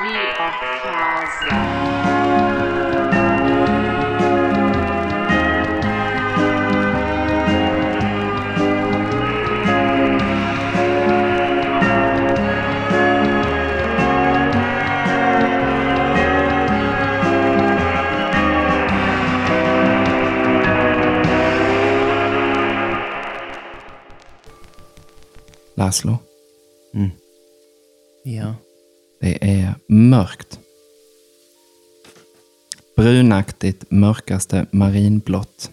Via casa. Laszlo, Ja. det är mörkt. Brunaktigt mörkaste marinblått.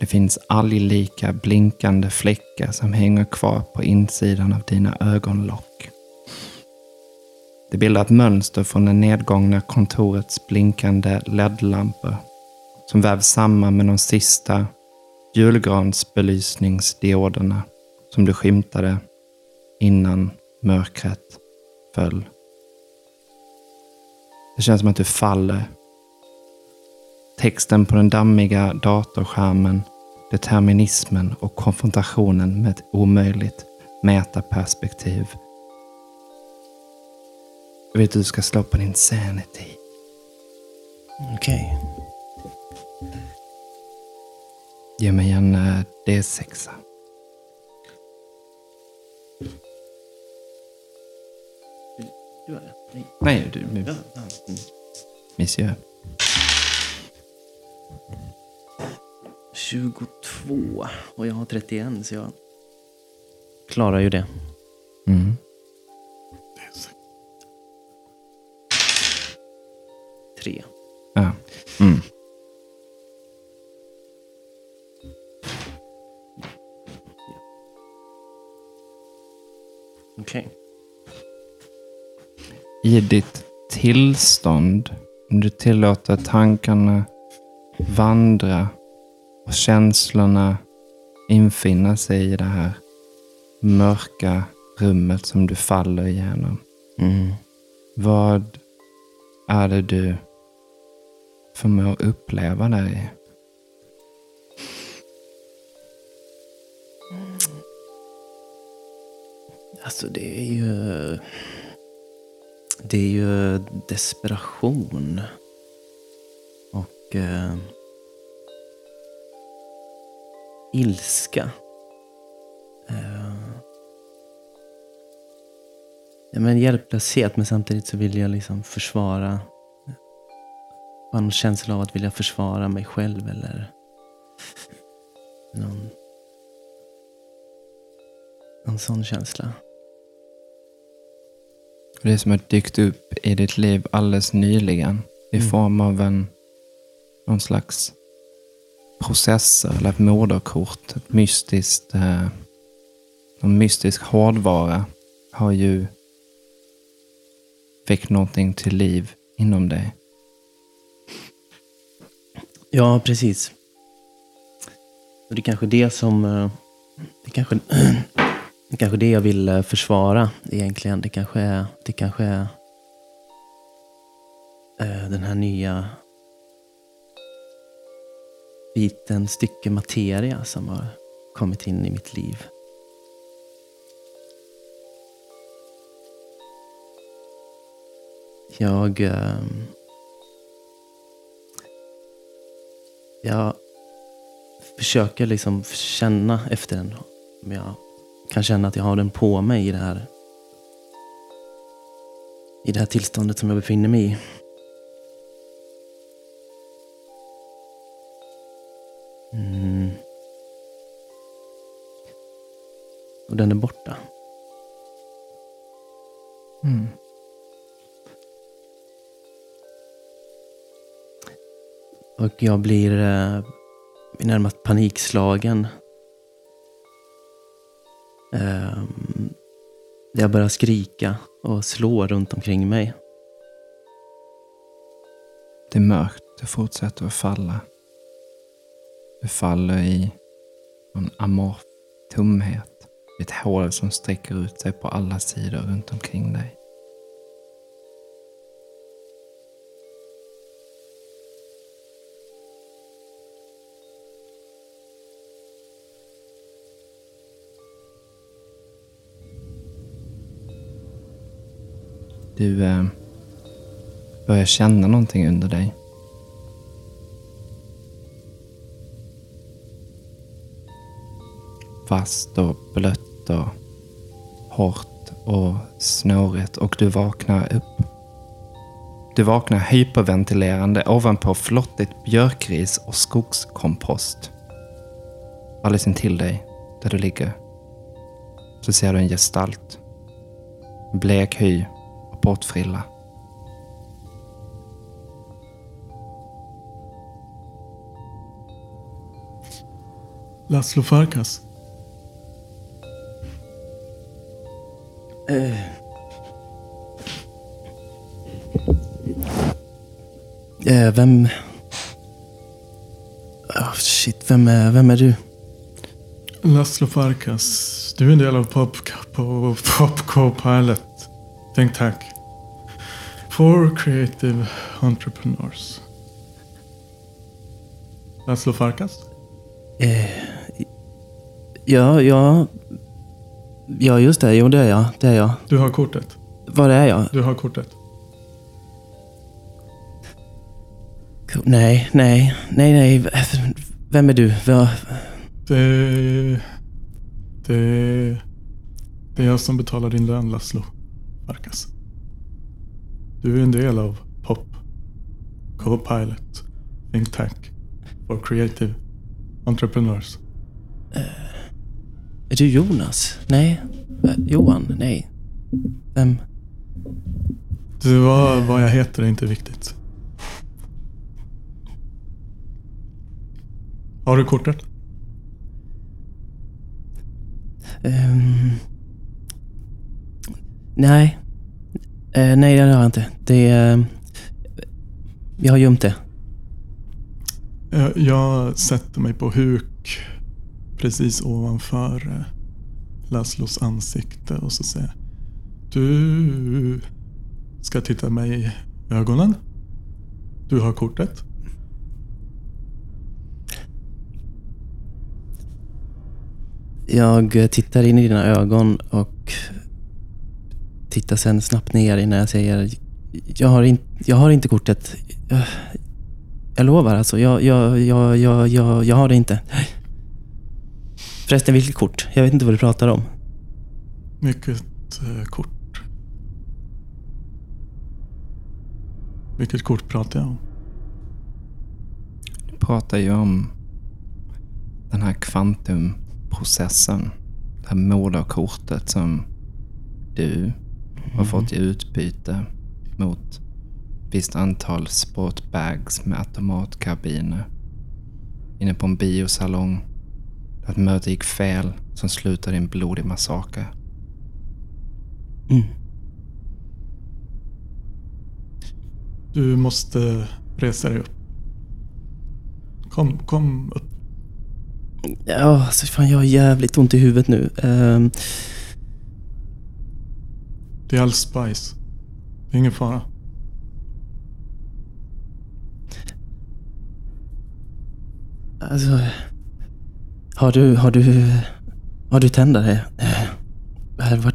Det finns alglika blinkande fläckar som hänger kvar på insidan av dina ögonlock. Det bildar ett mönster från det nedgångna kontorets blinkande LED-lampor som vävs samman med de sista julgransbelysningsdioderna som du skymtade innan mörkret föll. Det känns som att du faller. Texten på den dammiga datorskärmen, determinismen och konfrontationen med ett omöjligt mätarperspektiv. Jag vet att du ska slå på din sanity. Okej. Ge mig en eh, D6. Du det? Nej. Nej, du, Ja, ja. Mm. monsieur. 22 och jag har 31 så jag klarar ju det. I ditt tillstånd, om du tillåter tankarna vandra och känslorna infinna sig i det här mörka rummet som du faller igenom. Mm. Vad är det du förmår uppleva där i? Alltså det är ju... Det är ju eh, desperation. Och... Eh, ilska. Eh, ja, men hjälplöshet, men samtidigt så vill jag liksom försvara... Eh, Har en känsla av att vilja försvara mig själv eller... Någon... Någon sån känsla. Det som har dykt upp i ditt liv alldeles nyligen i Mm. form av en någon slags processer eller ett moderkort. Ett mystiskt, eh, någon mystisk hårdvara har ju väckt någonting till liv inom dig. Ja, precis. Och det är kanske det som... eh, Det är kanske, det är kanske det jag vill eh, försvara egentligen. Det kanske är, det kanske är eh, den här nya biten, stycke materia som har kommit in i mitt liv. Jag... Ehm, jag försöker liksom känna efter den. Om jag kan känna att jag har den på mig i det här i det här tillståndet som jag befinner mig i. Mm. Och den är borta. Och jag blir eh, närmast panikslagen. Eh, jag börjar skrika och slå runt omkring mig. Det är mörkt, du fortsätter att falla. Du faller i en amorf tomhet. Ett hål som sträcker ut sig på alla sidor runt omkring dig. Du eh, börjar känna någonting under dig. Fast och blött och hårt och snårigt och du vaknar upp. Du vaknar hyperventilerande ovanpå flottigt björkris och skogskompost. Alldeles intill dig, där du ligger, så ser du en gestalt. Blek hy bortfrilla. Laszlo Farkas. Eh. Eh, vem... Oh, shit, vem är, vem är du? Laszlo Farkas. Du är en del av Pop, Pop, Pop Co-Pilot. Think Tank. For Creative Entrepreneurs. Laszlo Farkas? Eh, ja, ja... Ja, just det. Jo, det är jag. Det är jag. Du har kortet. Var är jag? Du har kortet. Nej, nej, nej, nej. Vem är du? Vad- Det, det, det är jag som betalar din lön, Laszlo Farkas. Du är en del av POP, Co-Pilot, Think Tank for Creative Entrepreneurs. Är du Jonas? Nej. Eh, Johan? Nej. Vem? Du, vad, vad jag heter är inte viktigt. Har du kortet? Ehm, nej. Eh, nej, det har jag inte. Det är... jag har gömt det. Jag, jag sätter mig på huk precis ovanför eh, Laszlos ansikte och så säger Du ska titta mig i ögonen. Du har kortet. Jag eh, tittar in i dina ögon och tittar sen snabbt ner innan jag säger jag har, in, jag har inte kortet. Jag, jag lovar alltså. Jag, jag, jag, jag, jag, jag har det inte. Förresten, vilket kort? Jag vet inte vad du pratar om. Mycket eh, kort. Vilket kort pratar jag om? Du pratar ju om den här kvantumprocessen. Det här moderkortet som du har fått i utbyte mot visst antal sportbags med automatkarbiner. Inne på en biosalong. Där ett möte gick fel som slutade i en blodig massaker. Mm. Du måste resa dig upp. Kom, kom upp. Ja, alltså fan jag har jävligt ont i huvudet nu. Ehm, Det är all spice. Det är ingen fara. alltså... Har du, har du, har du tändare? Eh, Det hade varit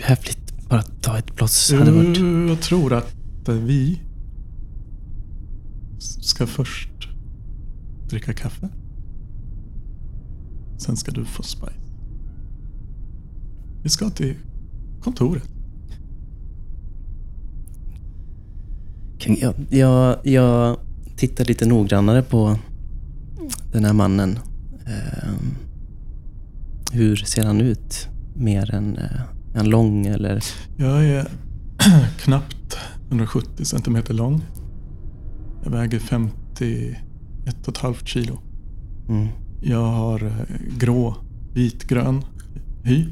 häftigt. Bara ta ett. Hade varit... Du, jag tror att eh, vi ska först dricka kaffe. Sen ska du få spice. Vi ska till kontoret. Jag, jag, jag tittar lite noggrannare på den här mannen. Ehm, hur ser han ut? Mer än eh, han lång eller? Jag är knappt 170 centimeter lång. Jag väger 51,5 kilo. Mm. Jag har eh, grå, vitgrön hy.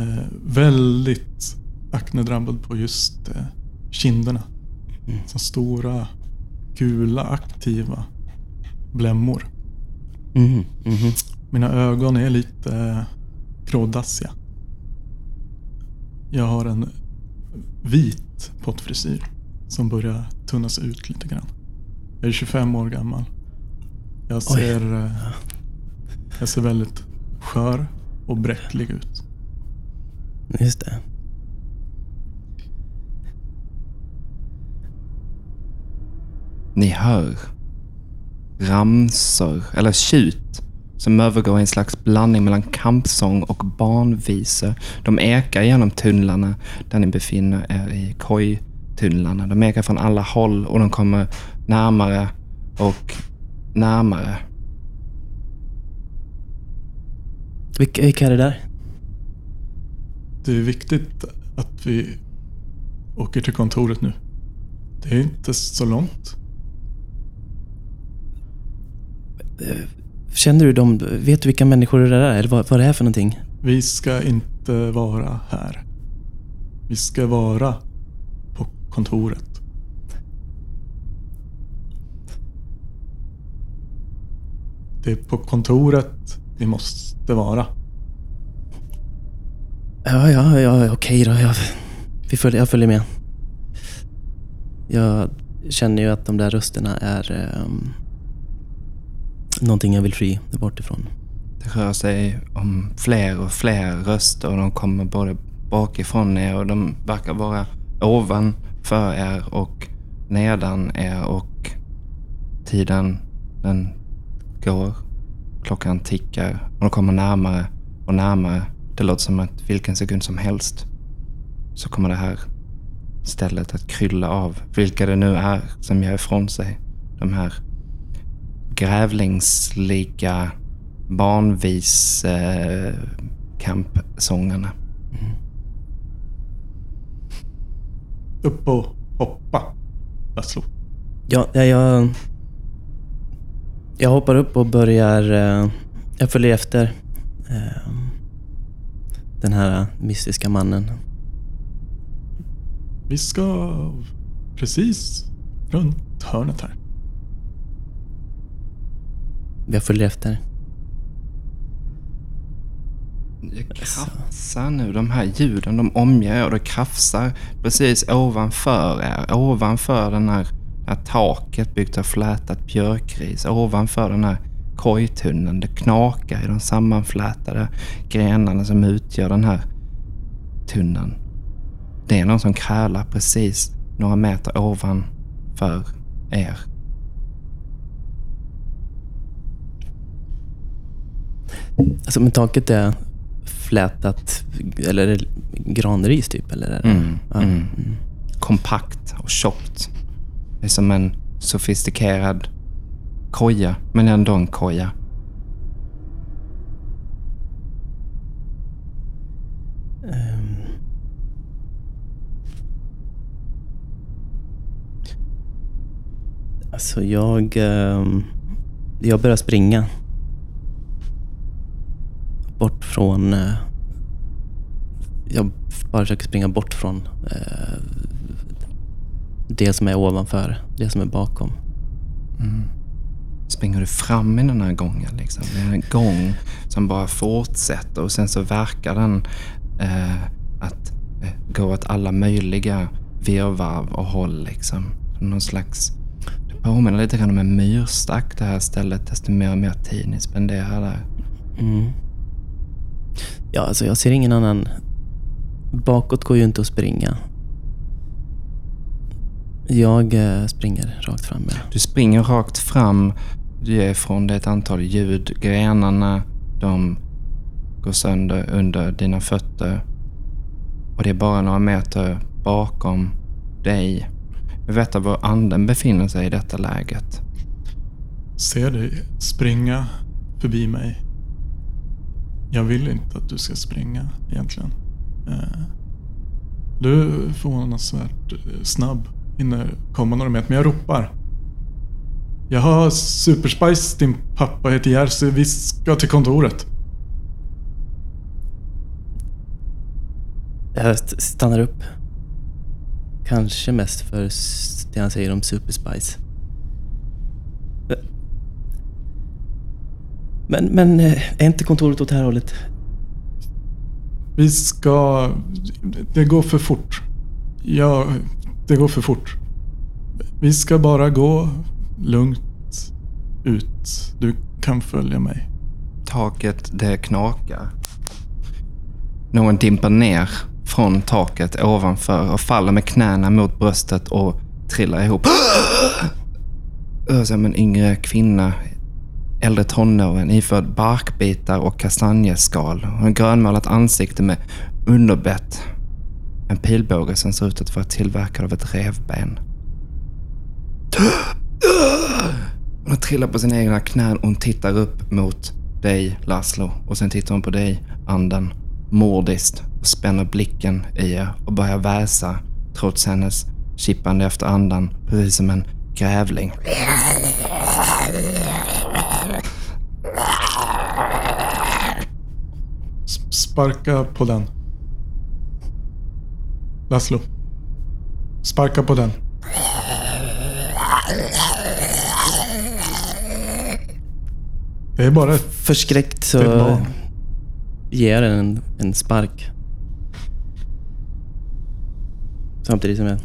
Eh, väldigt aknedrabbad på just eh, kinderna. Mm. Så stora, gula, aktiva blämmor. Mhm, mhm. Mina ögon är lite eh, grådassiga. Jag har en vit pottfrisyr som börjar tunnas ut lite grann. Jag är 25 år gammal. Jag ser, eh, jag ser väldigt skör och bräcklig ut. Just det. Ni hör ramsor, eller tjut, som övergår i en slags blandning mellan kampsång och barnvisor. De ekar genom tunnlarna där ni befinner er i kojtunnlarna. De ekar från alla håll och de kommer närmare och närmare. Vilka, vilka är det där? Det är viktigt att vi åker till kontoret nu. Det är inte så långt. Känner du dem? Vet du vilka människor det där är? Eller vad, vad det är för någonting? Vi ska inte vara här. Vi ska vara på kontoret. Det är på kontoret vi måste vara. Ja, ja, ja okej då. Jag, vi följer, jag följer med. Jag känner ju att de där rösterna är um, någonting jag vill fly bort ifrån. Det rör sig om fler och fler röster och de kommer både bakifrån er och de verkar vara ovanför er och nedan er och tiden den går. Klockan tickar och de kommer närmare och närmare. Det låter som att vilken sekund som helst så kommer det här stället att krylla av vilka det nu är som gör ifrån sig de här grävlingslika barnvis eh, kampsångerna. Upp och hoppa, Laszlo. Ja, ja, jag... Jag hoppar upp och börjar... eh, Jag följer efter eh, den här mystiska mannen. Vi ska precis runt hörnet här. Jag följer efter. Det krafsar nu. De här ljuden de omger er och det krafsar precis ovanför er. Ovanför den här, det här taket byggt av flätat björkris. Ovanför den här kojtunneln. Det knakar i de sammanflätade grenarna som utgör den här tunneln. Det är någon som krälar precis några meter ovanför er. Alltså, men taket är flätat, eller är det granris typ? Eller är det? Mm, Ja. mm. kompakt och tjockt. Det är som en sofistikerad koja, men ändå en koja. Ehm. Alltså jag... ehm, Jag börjar springa. Bort från... eh, Jag bara försöker springa bort från eh, det som är ovanför, det som är bakom. Springer du fram i den här gången? Liksom? Det är en gång som bara fortsätter och sen så verkar den eh, att eh, gå åt alla möjliga virrvarv och håll. Liksom. Någon slags... Det påminner lite grann om en myrstack det här stället, desto mer och mer tid ni spenderar där. Mm. Ja, alltså jag ser ingen annan... Bakåt går ju inte att springa. Jag eh, springer rakt fram. Ja. Du springer rakt fram. Du är från det ett antal ljud. Grenarna, de går sönder under dina fötter. Och det är bara några meter bakom dig. Vi vet var anden befinner sig i detta läget. Ser dig springa förbi mig. Jag vill inte att du ska springa egentligen. Eh, du är förvånansvärt eh, snabb. Hinner komma några meter. Men jag ropar. Jag har Superspice, din pappa heter Jerzy. Vi ska till kontoret. Jag st- stannar upp. Kanske mest för det han säger om Super Spice. Men, men eh, är inte kontoret åt det här hållet? Vi ska... Det går för fort. Ja, det går för fort. Vi ska bara gå lugnt ut. Du kan följa mig. Taket, det knakar. Någon dimper ner från taket ovanför och faller med knäna mot bröstet och trillar ihop. rör sig om en yngre kvinna, äldre tonåren, iförd barkbitar och kastanjeskal. Hon har grönmålat ansikte med underbett. En pilbåge som ser ut att vara tillverkad av ett revben. Hon trillar på sina egna knän och hon tittar upp mot dig, Laszlo. Och sen tittar hon på dig, anden, mordiskt och spänner blicken i er och börjar väsa trots hennes kippande efter andan, precis som en grävling. Sparka på den. Laszlo. Sparka på den. Det är bara ett... Förskräckt så Det är barn. ger jag den en, en spark. Samtidigt som jag...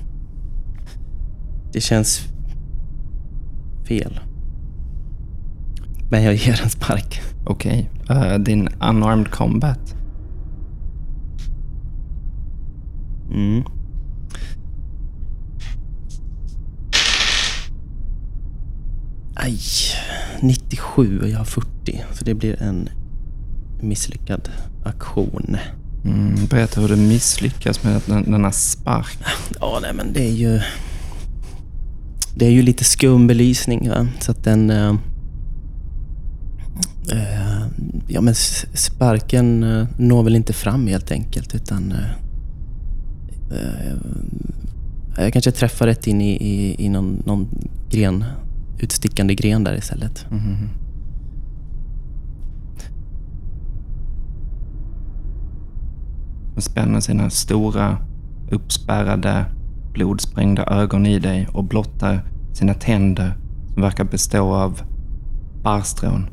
Det känns fel. Men jag ger en spark. Okej. Eh, din unarmed combat. Mm. Aj, 97 och jag har 40. Så det blir en misslyckad aktion. Mm, berätta hur du misslyckas med den, denna spark. Ja, nej men det är ju... Det är ju lite skum belysning va? så att den... eh, eh, ja men sparken uh, når väl inte fram helt enkelt utan... eh, eh, jag kanske träffar rätt in i, i, i någon, någon gren, utstickande gren där istället. Mhm. Hon spänner sina stora, uppspärrade, blodsprängda ögon i dig och blottar sina tänder som verkar bestå av barrstrån.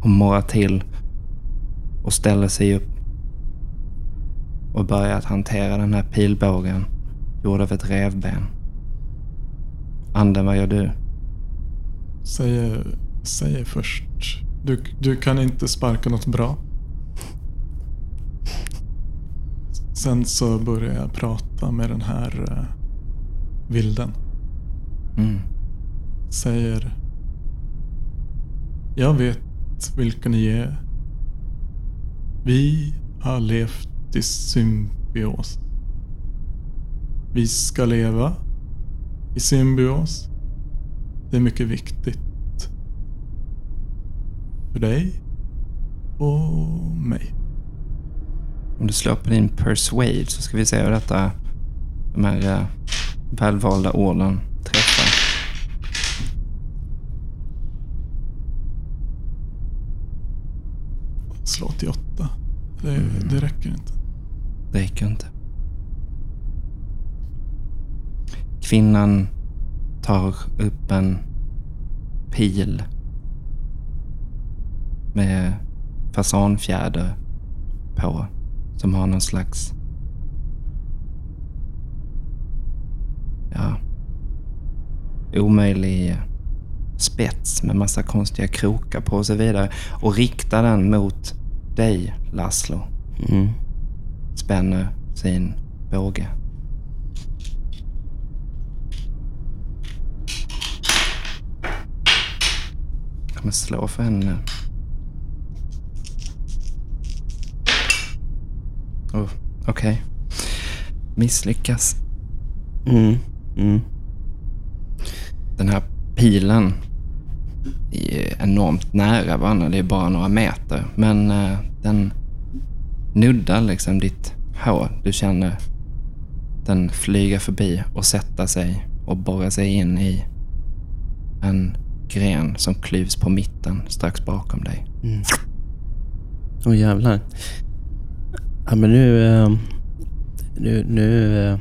Hon morrar till och ställer sig upp och börjar att hantera den här pilbågen gjord av ett revben. Anden, vad gör du? Säger, säger först. Du, du kan inte sparka något bra. Sen så börjar jag prata med den här uh, vilden. Mm. Säger. Jag vet vilka ni är. Vi har levt i symbios. Vi ska leva i symbios. Det är mycket viktigt. För dig och mig. Om du slår på din persuade så ska vi se hur detta, de här uh, välvalda orden träffar. Slå till åtta. Det, det räcker inte. Det räcker inte. Kvinnan tar upp en pil med fasanfjäder på som har någon slags ja, omöjlig spets med massa konstiga krokar på och så vidare och riktar den mot dig, Laszlo Mm. spänner sin båge. Kommer slå för henne nu. Oh, Okej. Misslyckas. Mm. Mm. Den här pilen är enormt nära varandra. Det är bara några meter. Men eh, den nuddar liksom ditt hår. Du känner den flyga förbi och sätta sig och borra sig in i en gren som klyvs på mitten strax bakom dig. Mm. Åh jävlar. Ja men nu... eh, Nu, nu eh,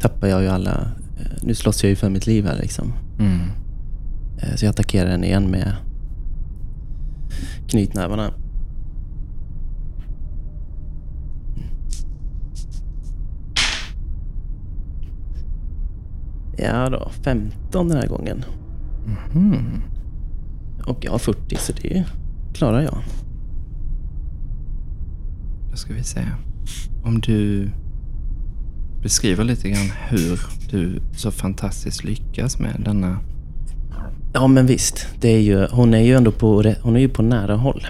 tappar jag ju alla... eh, Nu slåss jag ju för mitt liv här liksom. Mm. Så jag attackerar den igen med knytnävarna. Ja då, 15 den här gången. Mhm. Och jag har 40 så det klarar jag. Då ska vi se. Om du beskriver lite grann hur du så fantastiskt lyckas med denna Ja, men visst. Det är ju, hon är ju ändå på, hon är ju på nära håll.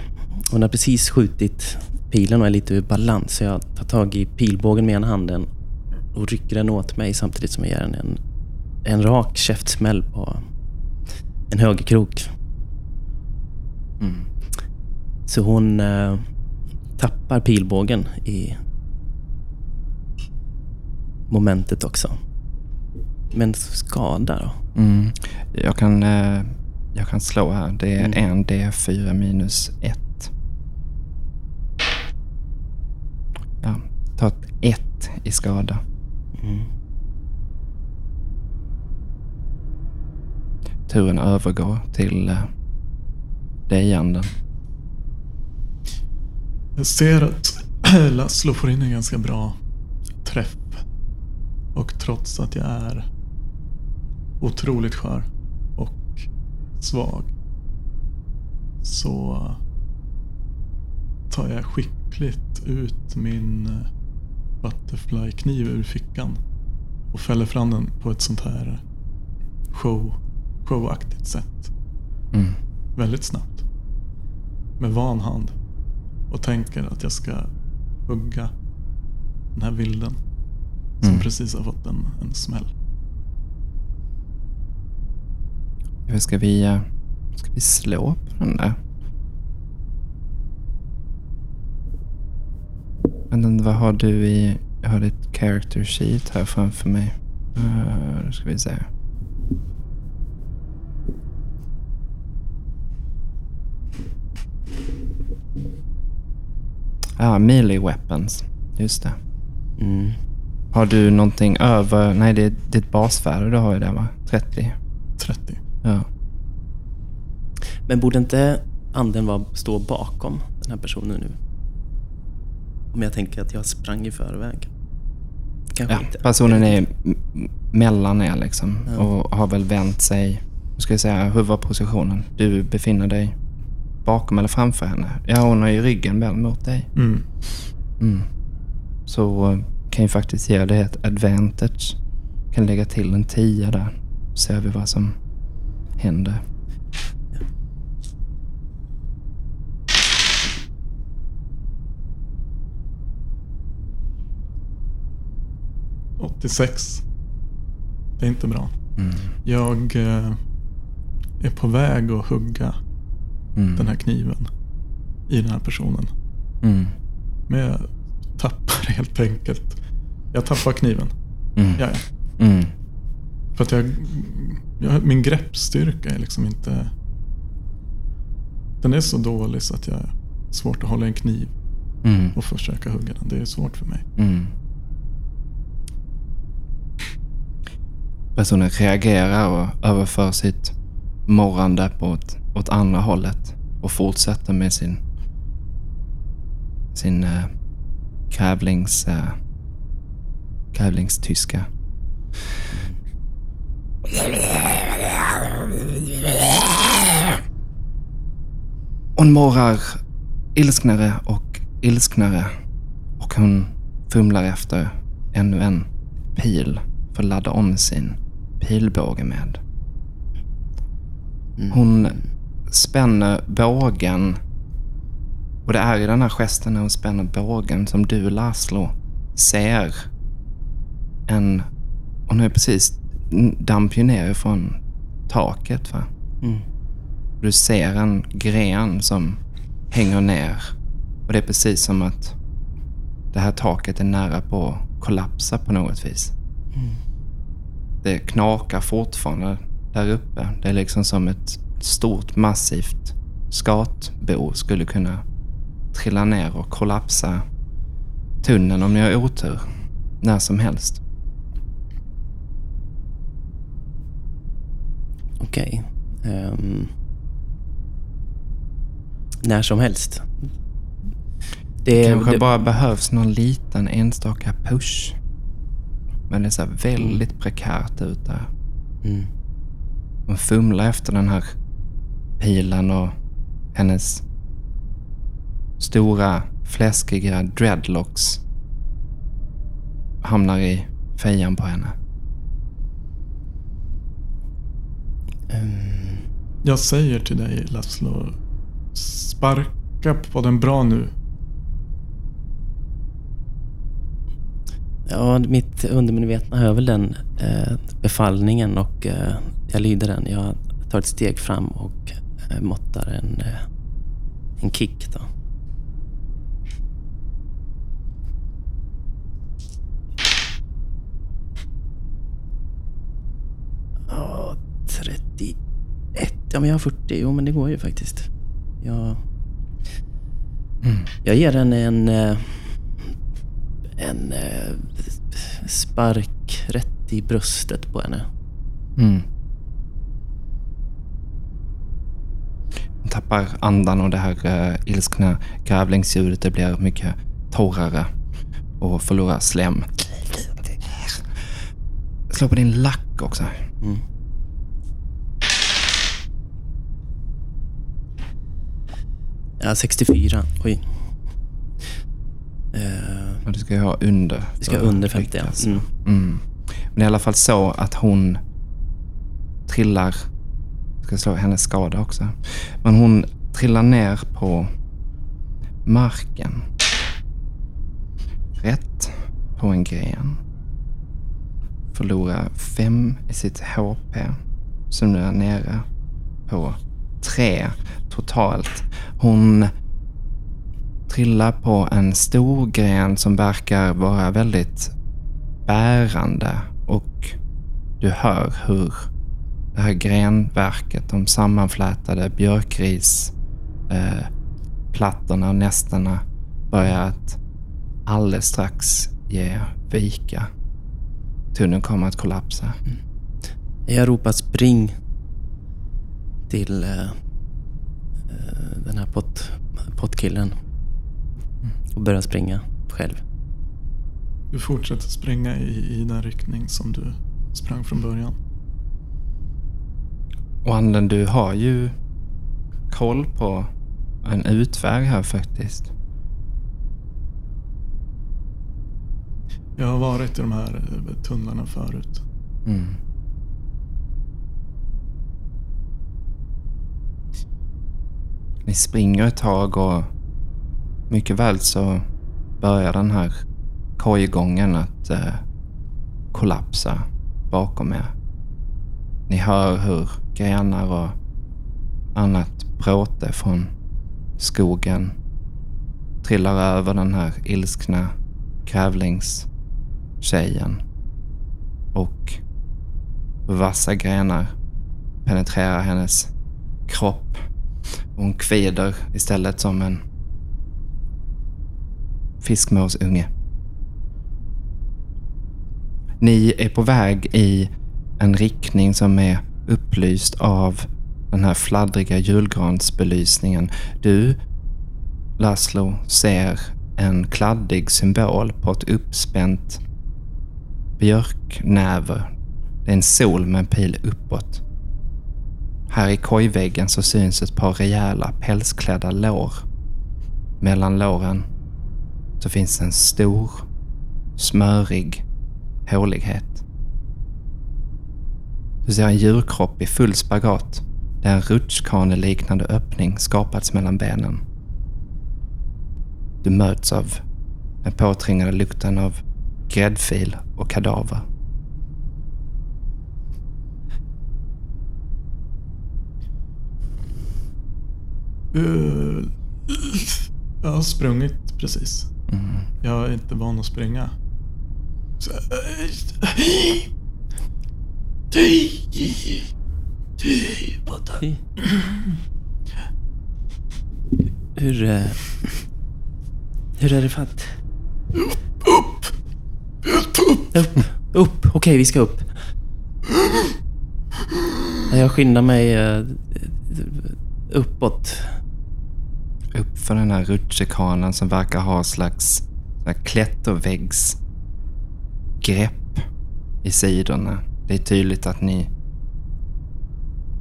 Hon har precis skjutit pilen och är lite ur balans. Så jag tar tag i pilbågen med ena handen och rycker den åt mig samtidigt som jag ger henne en, en rak käftsmäll på en högerkrok. Mm. Så hon eh, tappar pilbågen i momentet också. Men skada då? Mm. Jag, kan, eh, jag kan slå här. Det är Mm. en D4 minus 1. Ja, ta ett 1 i skada. Mm. Turen övergår till eh, dig, anden. Jag ser att Laszlo får in en ganska bra träff. Och trots att jag är otroligt skör och svag så tar jag skickligt ut min eh, butterfly-kniv ur fickan och fäller fram den på ett sånt här show, showaktigt sätt. Mm. Väldigt snabbt. Med van hand. Och tänker att jag ska hugga den här vilden. Som Mm. precis har fått en, en smäll. Ska vi, eh, ska vi slå på den där? Men vad har du i... Jag har ditt character sheet här framför mig. Uh, ska vi se. Ja, ah, melee weapons. Just det. Mm. Har du någonting över... Nej, det är ditt basvärde du har ju där va? 30? 30. Ja. Men borde inte anden vara, stå bakom den här personen nu? Om jag tänker att jag sprang i förväg. Kanske Ja, inte. personen är m- m- mellan er liksom Ja. och har väl vänt sig, hur ska jag säga, hur var positionen? Du befinner dig bakom eller framför henne? Ja, hon har ju ryggen väl mot dig. Mm. Mm. Så eh, kan ju faktiskt ge dig ett advantage. Kan lägga till en 10 där. Ser vi vad som händer. Mm. 86. Det är inte bra. Mm. Jag eh, är på väg att hugga Mm. den här kniven i den här personen. Mm. Men jag tappar helt enkelt. Jag tappar kniven. Mm. Ja, ja. Mm. För att jag, jag... Min greppstyrka är liksom inte... Den är så dålig så att jag har svårt att hålla en kniv Mm. och försöka hugga den. Det är svårt för mig. Mm. Personen reagerar och överför sitt morrande på ett, åt andra hållet och fortsätter med sin sin äh, grävlings, äh, grävlingstyska. Hon morrar ilsknare och ilsknare och hon fumlar efter ännu en pil för att ladda om sin pilbåge med. Mm. Hon spänner bågen och det är i den här gesten när hon spänner bågen som du Laszlo ser en... Hon har ju precis damp ju ner från taket va? Mm. Du ser en gren som hänger ner. Och det är precis som att det här taket är nära på att kollapsa på något vis. Det knakar fortfarande där uppe. Det är liksom som ett stort massivt skatbo skulle kunna trilla ner och kollapsa tunneln om ni har otur. När som helst. Okej. Ehm. när som helst. Det, kanske det, bara behövs någon liten enstaka push. Men det ser väldigt prekärt ut där. Mm. Hon fumlar efter den här pilen och hennes stora fläskiga dreadlocks hamnar i fejan på henne. Ehm, Jag säger till dig Laszlo, sparka på den bra nu. Ja, mitt undermedvetna hör väl den eh, befallningen och eh, jag lyder den. Jag tar ett steg fram och måttar en, eh, en kick. Då. Ja, 31. Ja, men jag har 40. Jo, men det går ju faktiskt. Jag, jag ger den en... eh, En eh, spark rätt i bröstet på henne. Mm. Tappar andan och det här uh, ilskna grävlingsljudet det blir mycket torrare och förlorar slem. Slå på din lack också. Mm. Ja, 64. Oj. Eh, Och du ska ju ha under. vi ska för under 50, ja. Mm. Mm. Men i alla fall så att hon trillar, ska slå hennes skada också, men hon trillar ner på marken. Rätt på en gren. Förlorar fem i sitt HP. Som nu är nere på tre totalt. Hon trillar på en stor gren som verkar vara väldigt bärande och du hör hur det här grenverket, de sammanflätade björkris eh, plattorna och nästarna börjar att alldeles strax ge vika. Tunneln kommer att kollapsa. Jag ropar spring till eh, eh, den här pott, pottkillen. Och börjar springa själv. Du fortsätter springa i, i den riktning som du sprang från början. Och anden, du har ju koll på en utväg här faktiskt. Jag har varit i de här eh, tunnlarna förut. Mm. Ni springer ett tag och mycket väl så börjar den här kojgången att eh, kollapsa bakom er. Ni hör hur grenar och annat bråte från skogen trillar över den här ilskna grävlingstjejen och vassa grenar penetrerar hennes kropp. Hon kvider istället som en fiskmåsunge. Ni är på väg i en riktning som är upplyst av den här fladdriga julgransbelysningen. Du, Laszlo, ser en kladdig symbol på ett uppspänt björknäve. Det är en sol med en pil uppåt. Här i kojväggen så syns ett par rejäla pälsklädda lår. Mellan låren så finns en stor, smörig hålighet. Du ser en djurkropp i full spagat där en rutschkaneliknande öppning skapats mellan benen. Du möts av den påträngande lukten av gräddfil och kadaver. Uh, jag har sprungit precis. Mm. Jag är inte van att springa. Så, Fy. Hur... Eh, hur är det fatt? Upp! Upp! Upp! Upp! Okej, vi ska upp. Jag skyndar mig eh, uppåt. Upp för den här rutschkanan som verkar ha slags klätterväggsgrepp i sidorna. Det är tydligt att ni...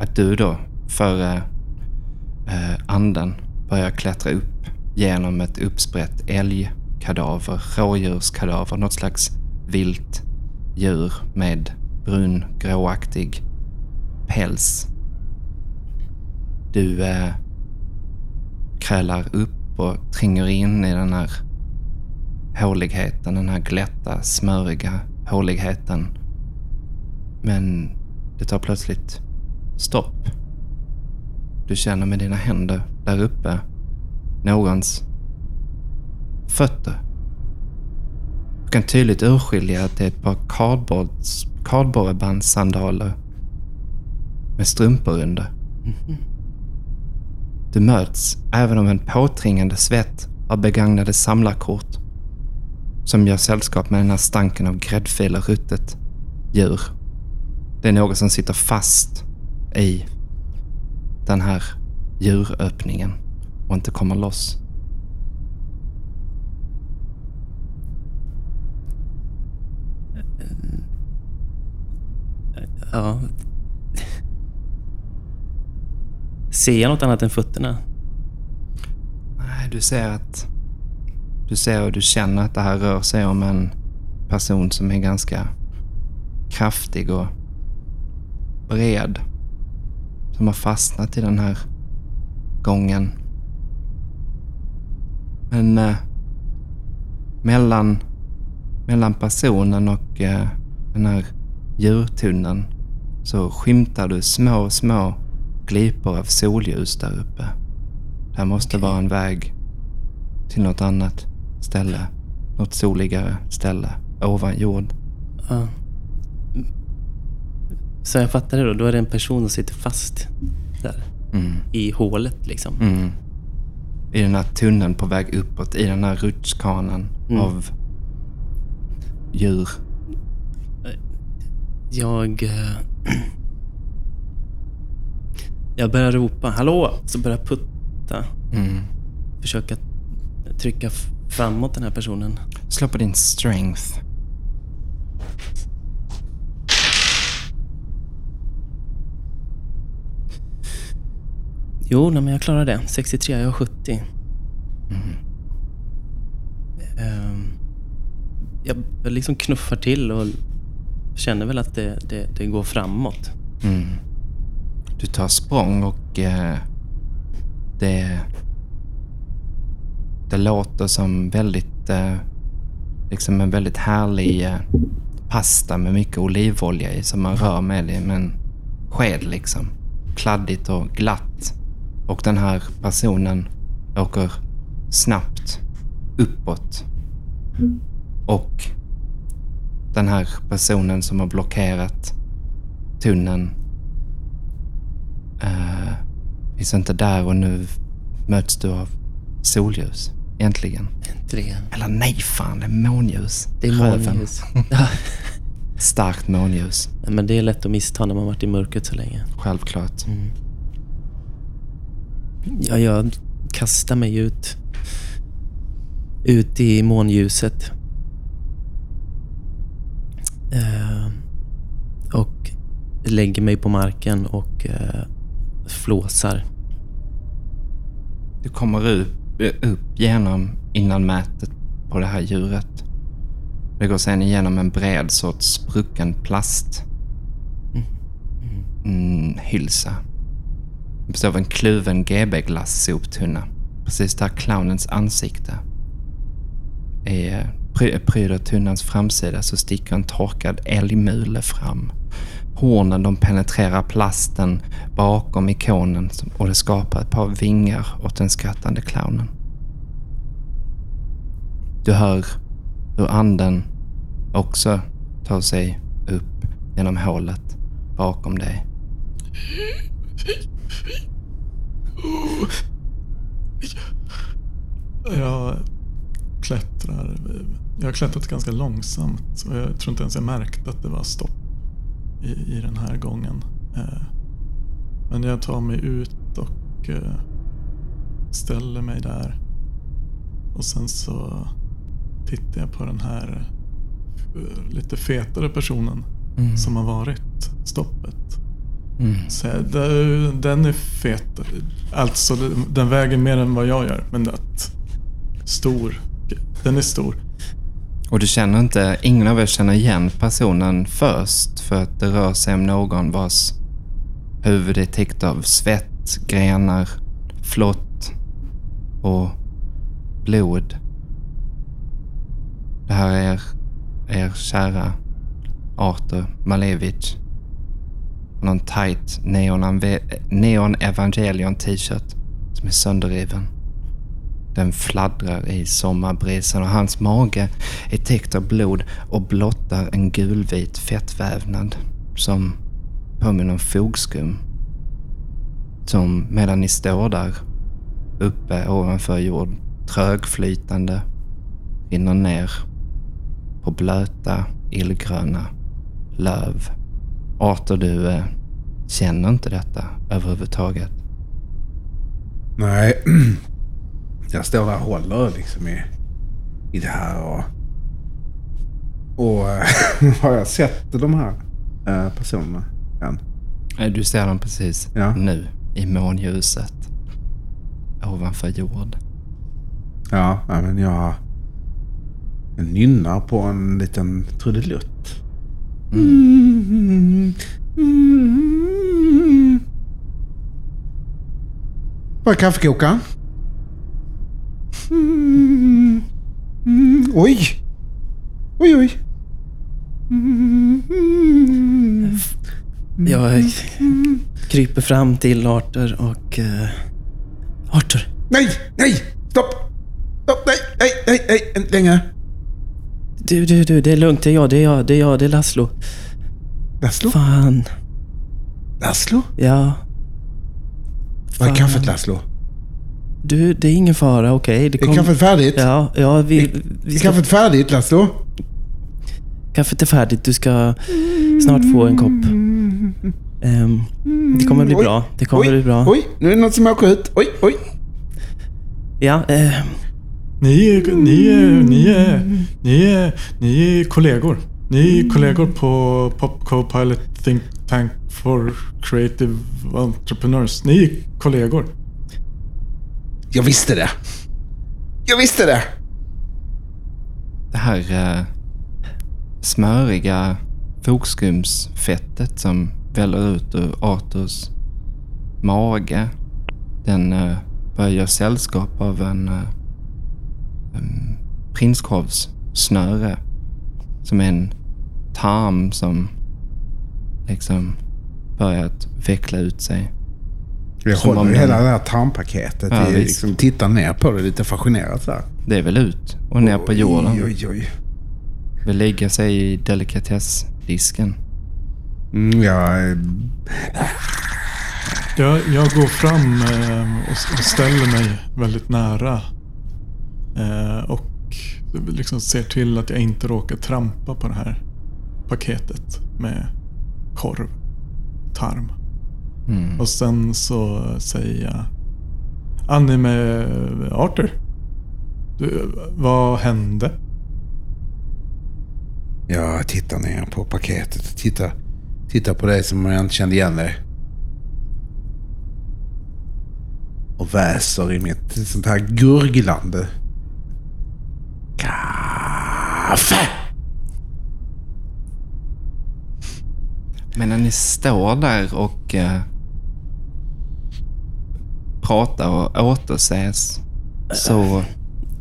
Att du då, före eh, anden, börjar klättra upp genom ett uppsprätt älgkadaver, rådjurskadaver, något slags vilt djur med brun, gråaktig päls. Du eh, krälar upp och tränger in i den här håligheten, den här glätta, smöriga håligheten. Men det tar plötsligt stopp. Du känner med dina händer där uppe någons fötter. Du kan tydligt urskilja att det är ett par kardborrebandsandaler med strumpor under. Du möts även av en påtringande svett av begagnade samlarkort som gör sällskap med den här stanken av gräddfil och ruttet djur. Det är något som sitter fast i den här djuröppningen och inte kommer loss. Ja. Ser jag något annat än fötterna? Nej, du ser att... Du ser och du känner att det här rör sig om en person som är ganska kraftig och bred. Som har fastnat i den här gången. Men eh, mellan, mellan personen och eh, den här djurtunneln så skymtar du små, små glipor av solljus där uppe. Det här måste vara en väg till något annat ställe. Något soligare ställe ovan jord. Ja. Så jag fattar det då. Då är det en person som sitter fast där. Mm. I hålet liksom. Mm. I den här tunneln på väg uppåt, i den här rutschkanan Mm. av djur. Jag... eh, Jag börjar ropa hallå, så börjar jag putta. Mm. Försöka trycka framåt den här personen. Slå på din strength. Jo, nej, men jag klarar det. 63, jag har 70. Mm-hmm. Ehm, jag jag liksom knuffar till och känner väl att det, det, det går framåt. Mm. Du tar språng och eh, det, det låter som väldigt, eh, liksom en väldigt härlig eh, pasta med mycket olivolja i som man rör med i med en sked liksom. Kladdigt och glatt. Och den här personen åker snabbt uppåt. Och den här personen som har blockerat tunneln uh, finns inte där och nu möts du av solljus. Äntligen. Äntligen. Eller nej fan, det är månljus. Det är Röven. månljus. Starkt månljus. Men det är lätt att missta när man varit i mörkret så länge. Självklart. Ja, jag kastar mig ut. Ut i månljuset. Eh, och lägger mig på marken och eh, flåsar. Du kommer upp, upp genom innanmätet på det här djuret. Det går sedan igenom en bred sorts sprucken plast mm, hylsa. Det består av en kluven GB-glass-soptunna. Precis där clownens ansikte i pry- pryder tunnans framsida så sticker en torkad älgmule fram. Hornen de penetrerar plasten bakom ikonen och det skapar ett par vingar åt den skrattande clownen. Du hör hur anden också tar sig upp genom hålet bakom dig. Jag klättrar. Jag har klättrat ganska långsamt och jag tror inte ens jag märkte att det var stopp i, i den här gången. Eh, Men jag tar mig ut och eh, ställer mig där. Och sen så tittar jag på den här eh, lite fetare personen Mm. som har varit stoppet. Mm. Så jag, "Det- den är fet. Alltså den- väger mer än vad jag gör. Men att stor. Den är stor. Och du känner inte, ingen av er känner igen personen först för att det rör sig om någon vars huvud är täckt av svett grenar, flott och blod. Det här är er kära Arthur Malevich. Någon tight neon, neon evangelion t-shirt som är sönderriven. Den fladdrar i sommarbrisen och hans mage är täckt av blod och blottar en gulvit fettvävnad som påminner om fogskum. Som medan ni står där uppe ovanför jord trögflytande rinner ner på blöta illgröna löv. Arthur, du eh, känner inte detta överhuvudtaget. Nej, jag står där och håller liksom i, i det här. Och, och har jag sett de här äh, personerna än? Eh, du ser dem precis Ja. nu i månljuset ovanför jord. Ja, ja, men jag, jag nynnar på en liten trudelutt. Mm. Mm. Var är kaffekokaren? Mm. Mm. Oj! Oj, oj. Mm. Jag kryper fram till Arthur och... Uh, Arthur! Nej, nej! Stopp! Stopp, nej, nej, nej, nej, längre. Du, du, du, det är lugnt. Det är jag, det är jag, det är jag, det är Laszlo. Laszlo? Fan. Laszlo? Ja. Var är kaffet Laszlo? Du, det är ingen fara, okej? Det Är kom- kaffet färdigt? Ja, ja, vi, vi Är ska... kaffet färdigt Laszlo? Kaffet är färdigt. Du ska snart få en kopp. Ehm, det kommer bli Oj, bra. Det kommer oj, bli bra. Oj, nu är det något som åker ut. Oj, oj. Ja, eh, Ni är, ni är, ni är, ni är, ni är kollegor. Ni är kollegor på Pop Co-Pilot Think Tank for Creative Entrepreneurs. Ni är kollegor. Jag visste det. Jag visste det. Det här eh, smöriga fogskumsfettet som väller ut ur Arthurs mage. Den eh, börjar göra sällskap av en, eh, en prinskorvssnöre. Som är en tarm som liksom börjat veckla ut sig. Jag Som håller ju den- hela det här tarmpaketet. Ja, jag liksom tittar ner på det lite fascinerat så här. Det är väl ut och ner på jorden. Oj, oj, oj. Vill lägga sig i delikatessdisken. Mm, jag... eh, Jag, jag går fram eh, och ställer mig väldigt nära. Eh, och liksom ser till att jag inte råkar trampa på det här paketet med korv, tarm. Mm. Och sen så säger jag Annie med Arthur. Du, vad hände? Jag tittar ner på paketet och tittar, tittar på dig som jag inte kände igen dig. Och väser i mitt sånt här gurglande. Kaffe! Men när ni står där och eh, pratar och återses så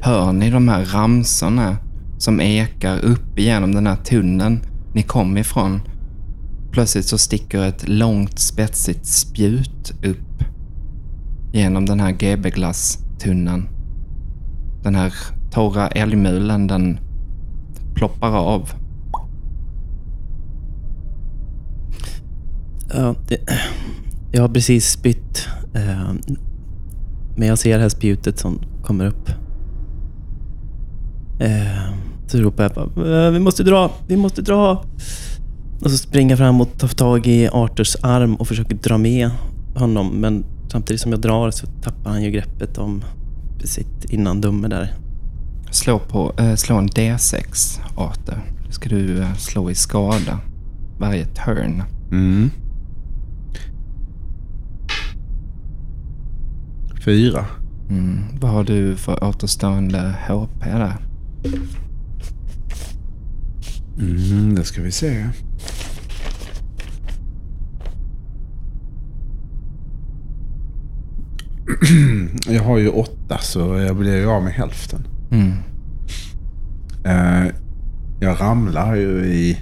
hör ni de här ramsorna som ekar upp igenom den här tunneln ni kom ifrån. Plötsligt så sticker ett långt spetsigt spjut upp genom den här GB-glasstunneln. Den här torra älgmulen den ploppar av. ja, det, jag har precis spytt. Eh, men jag ser det här spjutet som kommer upp. Eh, så ropar jag bara, eh, vi måste dra, vi måste dra. Och så springer jag fram och tar tag i Arthurs arm och försöker dra med honom. Men samtidigt som jag drar så tappar han ju greppet om sitt innandöme där. Slå, på, eh, slå en D6, Arthur. Då ska du eh, slå i skada varje turn. Mm. Fyra. Mm. Vad har du för återstående HP där? Mm, det ska vi se. jag har ju åtta så jag blir ju av med hälften. Mm. Eh, jag ramlar ju i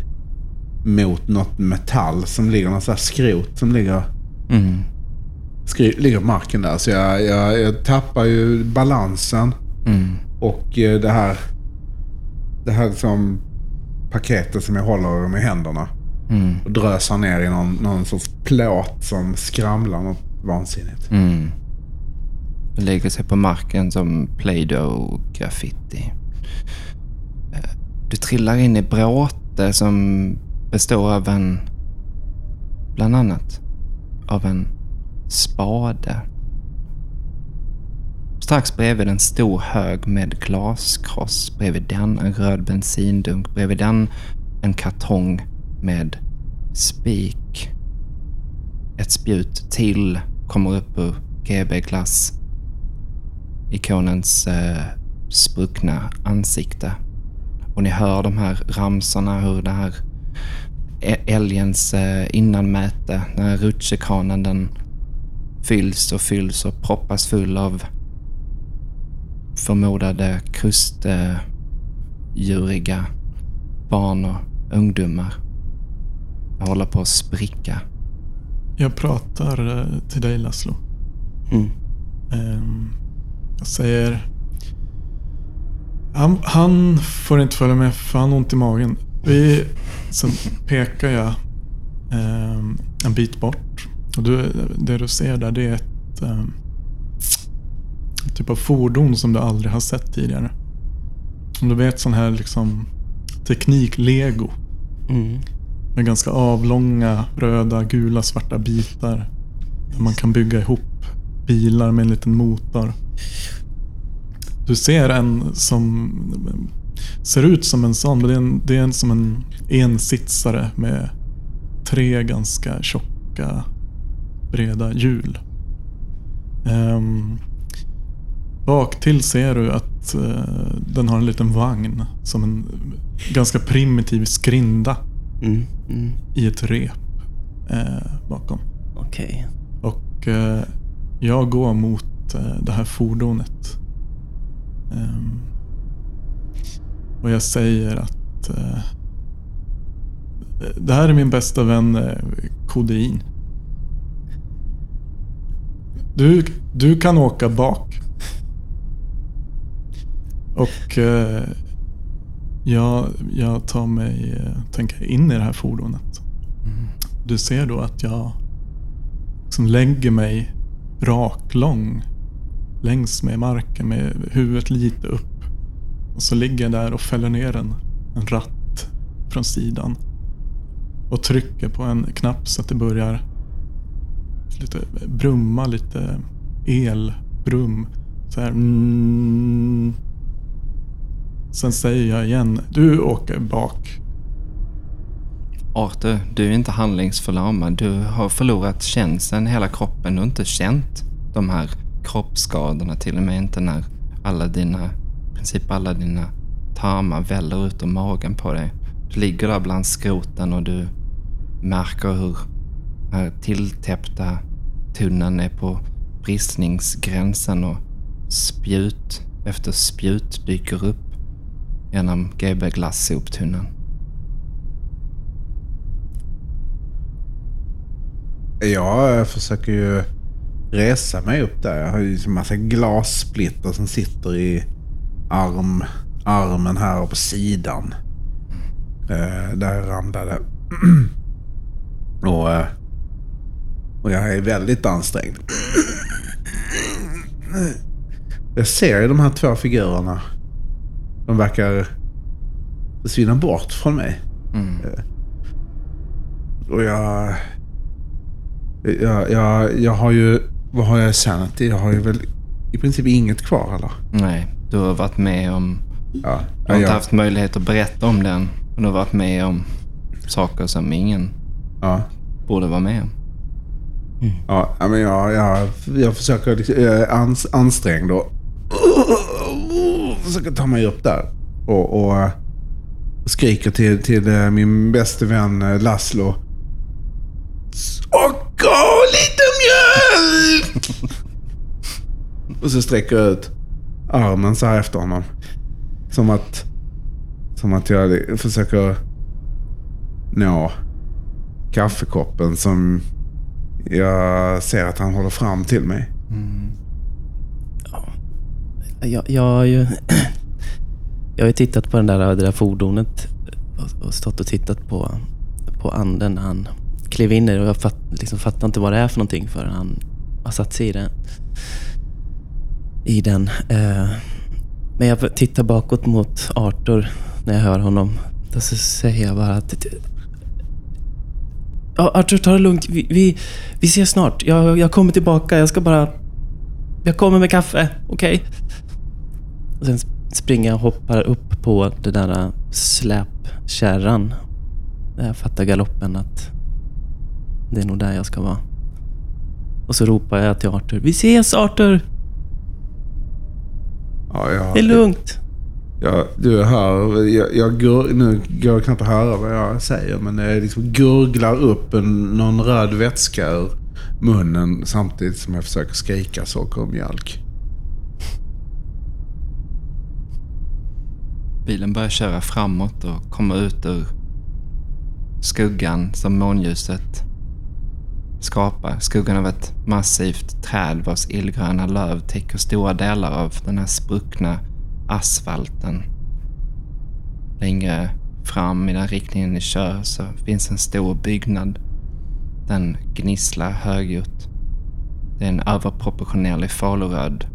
mot något metall som ligger, något här skrot som ligger, Mm. skri, ligger på marken där. Så jag, jag, jag tappar ju balansen Mm. och eh, det här, det här liksom paketet som jag håller med händerna Mm. och drösar ner i någon, någon sorts plåt som skramlar något vansinnigt. Mm. Lägger sig på marken som Play-Doh graffiti. Eh, du trillar in i bråte som består av en... Bland annat av en spade. Strax bredvid en stor hög med glaskross. Bredvid den en röd bensindunk. Bredvid den en kartong med spik. Ett spjut till kommer upp ur GB Glass ikonens eh, spruckna ansikte. Och ni hör de här ramsorna hur det här älgens eh, innanmäte, den här rutschkanan den fylls och fylls och proppas full av förmodade kustdjuriga barn och ungdomar. Det håller på att spricka. Jag pratar eh, till dig Laszlo. Mm. Ehm, Jag säger... Han, han får inte följa med för han har ont i magen. Vi, sen pekar jag ehm, en bit bort. Och du, det du ser där det är ett ehm, typ av fordon som du aldrig har sett tidigare. Om du vet sån här liksom teknik-lego. Mm. Med ganska avlånga röda, gula, svarta bitar. Där man kan bygga ihop bilar med en liten motor. Du ser en som ser ut som en sån, men det är, en, det är en som en ensitsare med tre ganska tjocka, breda hjul. Um, bak till ser du att eh, den har en liten vagn som en ganska primitiv skrinda Mm. Mm. i ett rep eh, bakom. Okej. Och eh, jag går mot eh, det här fordonet. Ehm, och jag säger att eh, det här är min bästa vän eh, Kodein. Du, du kan åka bak. Och eh, jag, jag tar mig eh, tänker in i det här fordonet. Du ser då att jag liksom lägger mig raklång längs med marken med huvudet lite upp. Och så ligger jag där och fäller ner en, en ratt från sidan. Och trycker på en knapp så att det börjar lite brumma, lite elbrum. Så här. Mm. Sen säger jag igen, du åker bak. Arthur, du är inte handlingsförlamad. Du har förlorat känseln i hela kroppen. Du har inte känt de här kroppsskadorna. Till och med inte när alla dina, i princip alla dina tarmar väller ut ur magen på dig. Du ligger där bland skroten och du märker hur den här tilltäppta tunnan är på bristningsgränsen och spjut efter spjut dyker upp genom GB glassoptunnan. Jag eh, försöker ju resa mig upp där. Jag har ju en massa glassplitter som sitter i arm, armen här och på sidan. Eh, där jag ramlade. och, eh, och jag är väldigt ansträngd. Jag ser ju de här två figurerna. De verkar försvinna bort från mig. Mm. Och jag... Jag, jag, jag har ju... Vad har jag i sanity? Jag har ju väl i princip inget kvar eller? Nej, du har varit med om... Ja. Du har inte jag, haft möjlighet att berätta om den. Du har varit med om saker som ingen ja. borde vara med om. Ja, ja, men jag, jag, jag försöker liksom, jag är ans, ansträngd och försöker ta mig upp där. Och, och skriker till, till eh, min bäste vän eh, Laszlo. Socker och lite mjölk! Och så sträcker jag ut armen så här efter honom. Som att, som att jag försöker nå kaffekoppen som jag ser att han håller fram till mig. Mm. Jag, jag har ju... Jag har ju tittat på den där, det där fordonet och, och stått och tittat på, på anden när han klev in i det och jag fatt, liksom fattar inte vad det är för någonting förrän han har satt sig i det. I den. Eh, men jag tittar bakåt mot Arthur när jag hör honom. Då så säger jag bara att... Ja, Arthur, ta det lugnt. Vi, vi, vi ses snart. Jag, jag kommer tillbaka. Jag ska bara... Jag kommer med kaffe, okej? Och sen springer jag och hoppar upp på den där eh, släpkärran. Där jag fattar galoppen att det är nog där jag ska vara. Och så ropar jag till Arthur. Vi ses Arthur! Ja, jag, Det är lugnt. Ja, du hör, jag, jag gur, nu går det knappt att höra vad jag säger, men jag liksom gurglar upp en, någon röd vätska ur munnen samtidigt som jag försöker skrika socker och mjölk. Bilen börjar köra framåt och kommer ut ur skuggan som månljuset skapa Skuggan av ett massivt träd vars illgröna löv täcker stora delar av den här spruckna asfalten. Längre fram i den riktningen ni kör så finns en stor byggnad. Den gnisslar högljutt. Det är en överproportionerlig faluröd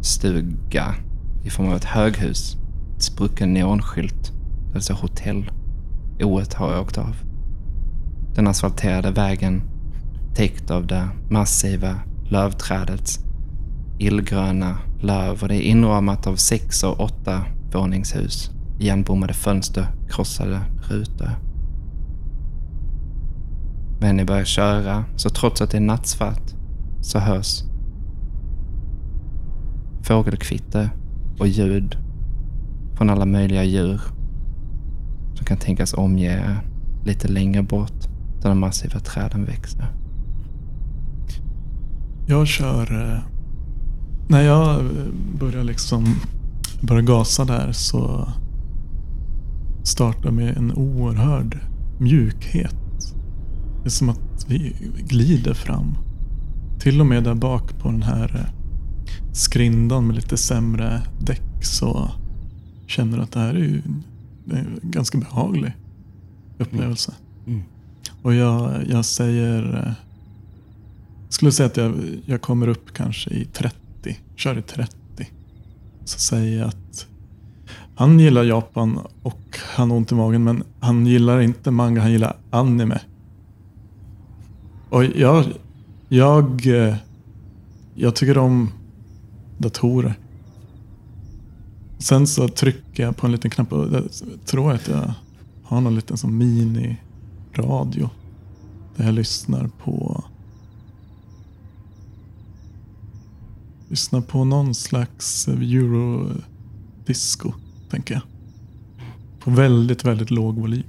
stuga i form av ett höghus. Ett sprucken neonskylt det står hotell. Oet har åkt av. Den asfalterade vägen täckt av det massiva lövträdets illgröna löv och det är inramat av sex och åtta våningshus. Igenbommade fönster, krossade rutor. Men ni börjar köra, så trots att det är nattsvart så hörs fågelkvitter och ljud från alla möjliga djur som kan tänkas omge er lite längre bort där de massiva träden växer. Jag kör... eh, När jag eh, börjar liksom börjar gasa där så startar med en oerhörd mjukhet. Det är som att vi glider fram. Till och med där bak på den här eh, skrindan med lite sämre däck så känner du att det här är ju en ganska behaglig upplevelse. Mm. Och jag, jag säger... Jag skulle säga att jag, jag kommer upp kanske i 30. Kör i 30. Så säger jag att han gillar Japan och han har ont i magen men han gillar inte manga, han gillar anime. Och jag, jag, eh, jag tycker om datorer. Sen så trycker jag på en liten knapp och jag tror att jag har någon liten som Radio. Där jag lyssnar på Lyssnar på någon slags eurodisco, tänker jag. På väldigt, väldigt låg volym.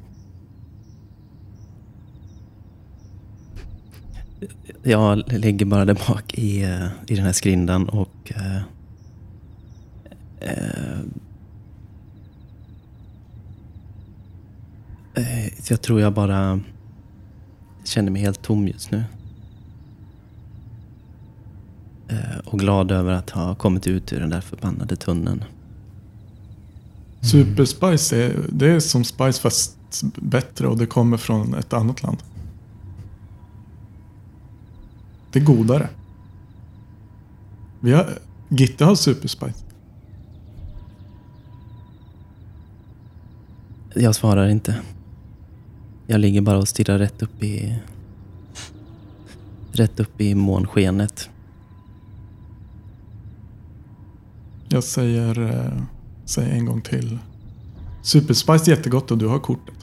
Jag ligger bara där bak i, eh, i den här skrindan och... Eh, eh, jag tror jag bara känner mig helt tom just nu. Eh, och glad över att ha kommit ut ur den där förbannade tunneln. Super Spice är, det är som Spice fast bättre och det kommer från ett annat land. Det är godare. Vi har, Gitte har Super Spice. Jag svarar inte. Jag ligger bara och stirrar rätt upp i... Rätt upp i månskenet. Jag säger, eh, säger en gång till. Superspice är jättegott och du har kortet.